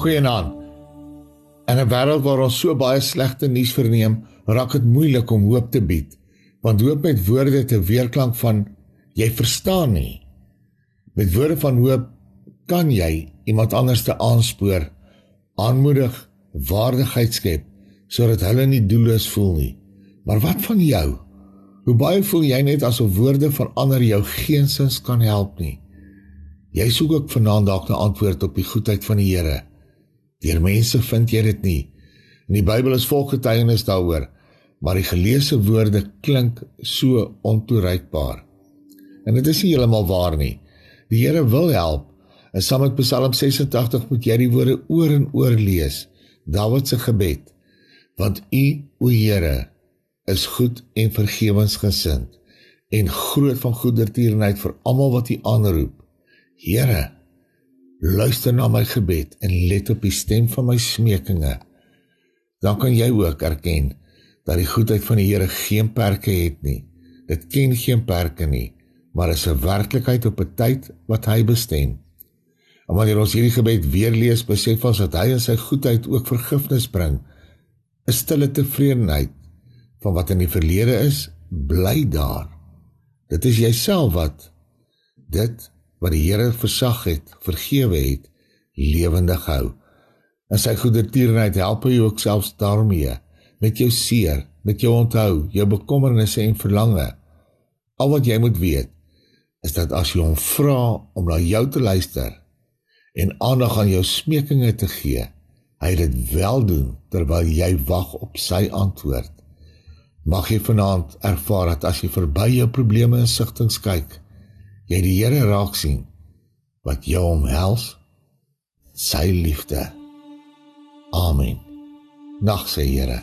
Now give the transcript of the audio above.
Goeienaand. In 'n wêreld waar ons so baie slegte nuus verneem, raak dit moeilik om hoop te bied, want hoop met woorde te weerklank van jy verstaan nie. Met woorde van hoop kan jy iemand anders te aanspoor, aanmoedig, waardigheid skep sodat hulle nie doelloos voel nie. Maar wat van jou? Hoe baie voel jy net asof woorde van ander jou geensins kan help nie? Jy soek ook vanaand dalk 'n antwoord op die goedheid van die Here. Deur mense vind jy dit nie. In die Bybel is vol getuienis daaroor, maar die geleesde woorde klink so ontoereikbaar. En dit is nie heeltemal waar nie. Die Here wil help. In Psalm Psalm 86 moet jy die woorde oor en oor lees. Dawid se gebed. Want U, o Here, is goed en vergewensgesind en groot van goedertierenheid vir almal wat U aanroep. Here, luister na my gebed en let op die stem van my smekinge. Dan kan jy ook erken dat die goedheid van die Here geen perke het nie. Dit ken geen perke nie, maar is 'n werklikheid op 'n tyd wat hy bestem. En wanneer ons hierdie gebed weer lees, besef ons dat hy in sy goedheid ook vergifnis bring. 'n Stille tevredenheid van wat in die verlede is, bly daar. Dit is jouself wat dit wat die Here versag het, vergewe het, lewendig hou. En sy goedertierenheid help jou ook selfs daarmee met jou seer, met jou onthou, jou bekommernisse en verlange. Al wat jy moet weet is dat as jy hom vra om na jou te luister en aandag aan jou smekinge te gee, hy dit wel doen terwyl jy wag op sy antwoord. Mag jy vanaand ervaar dat as jy verby jou probleme en sigtings kyk, jy die Here raak sien wat jou omhels sy liefde. Amen. Nag sê Here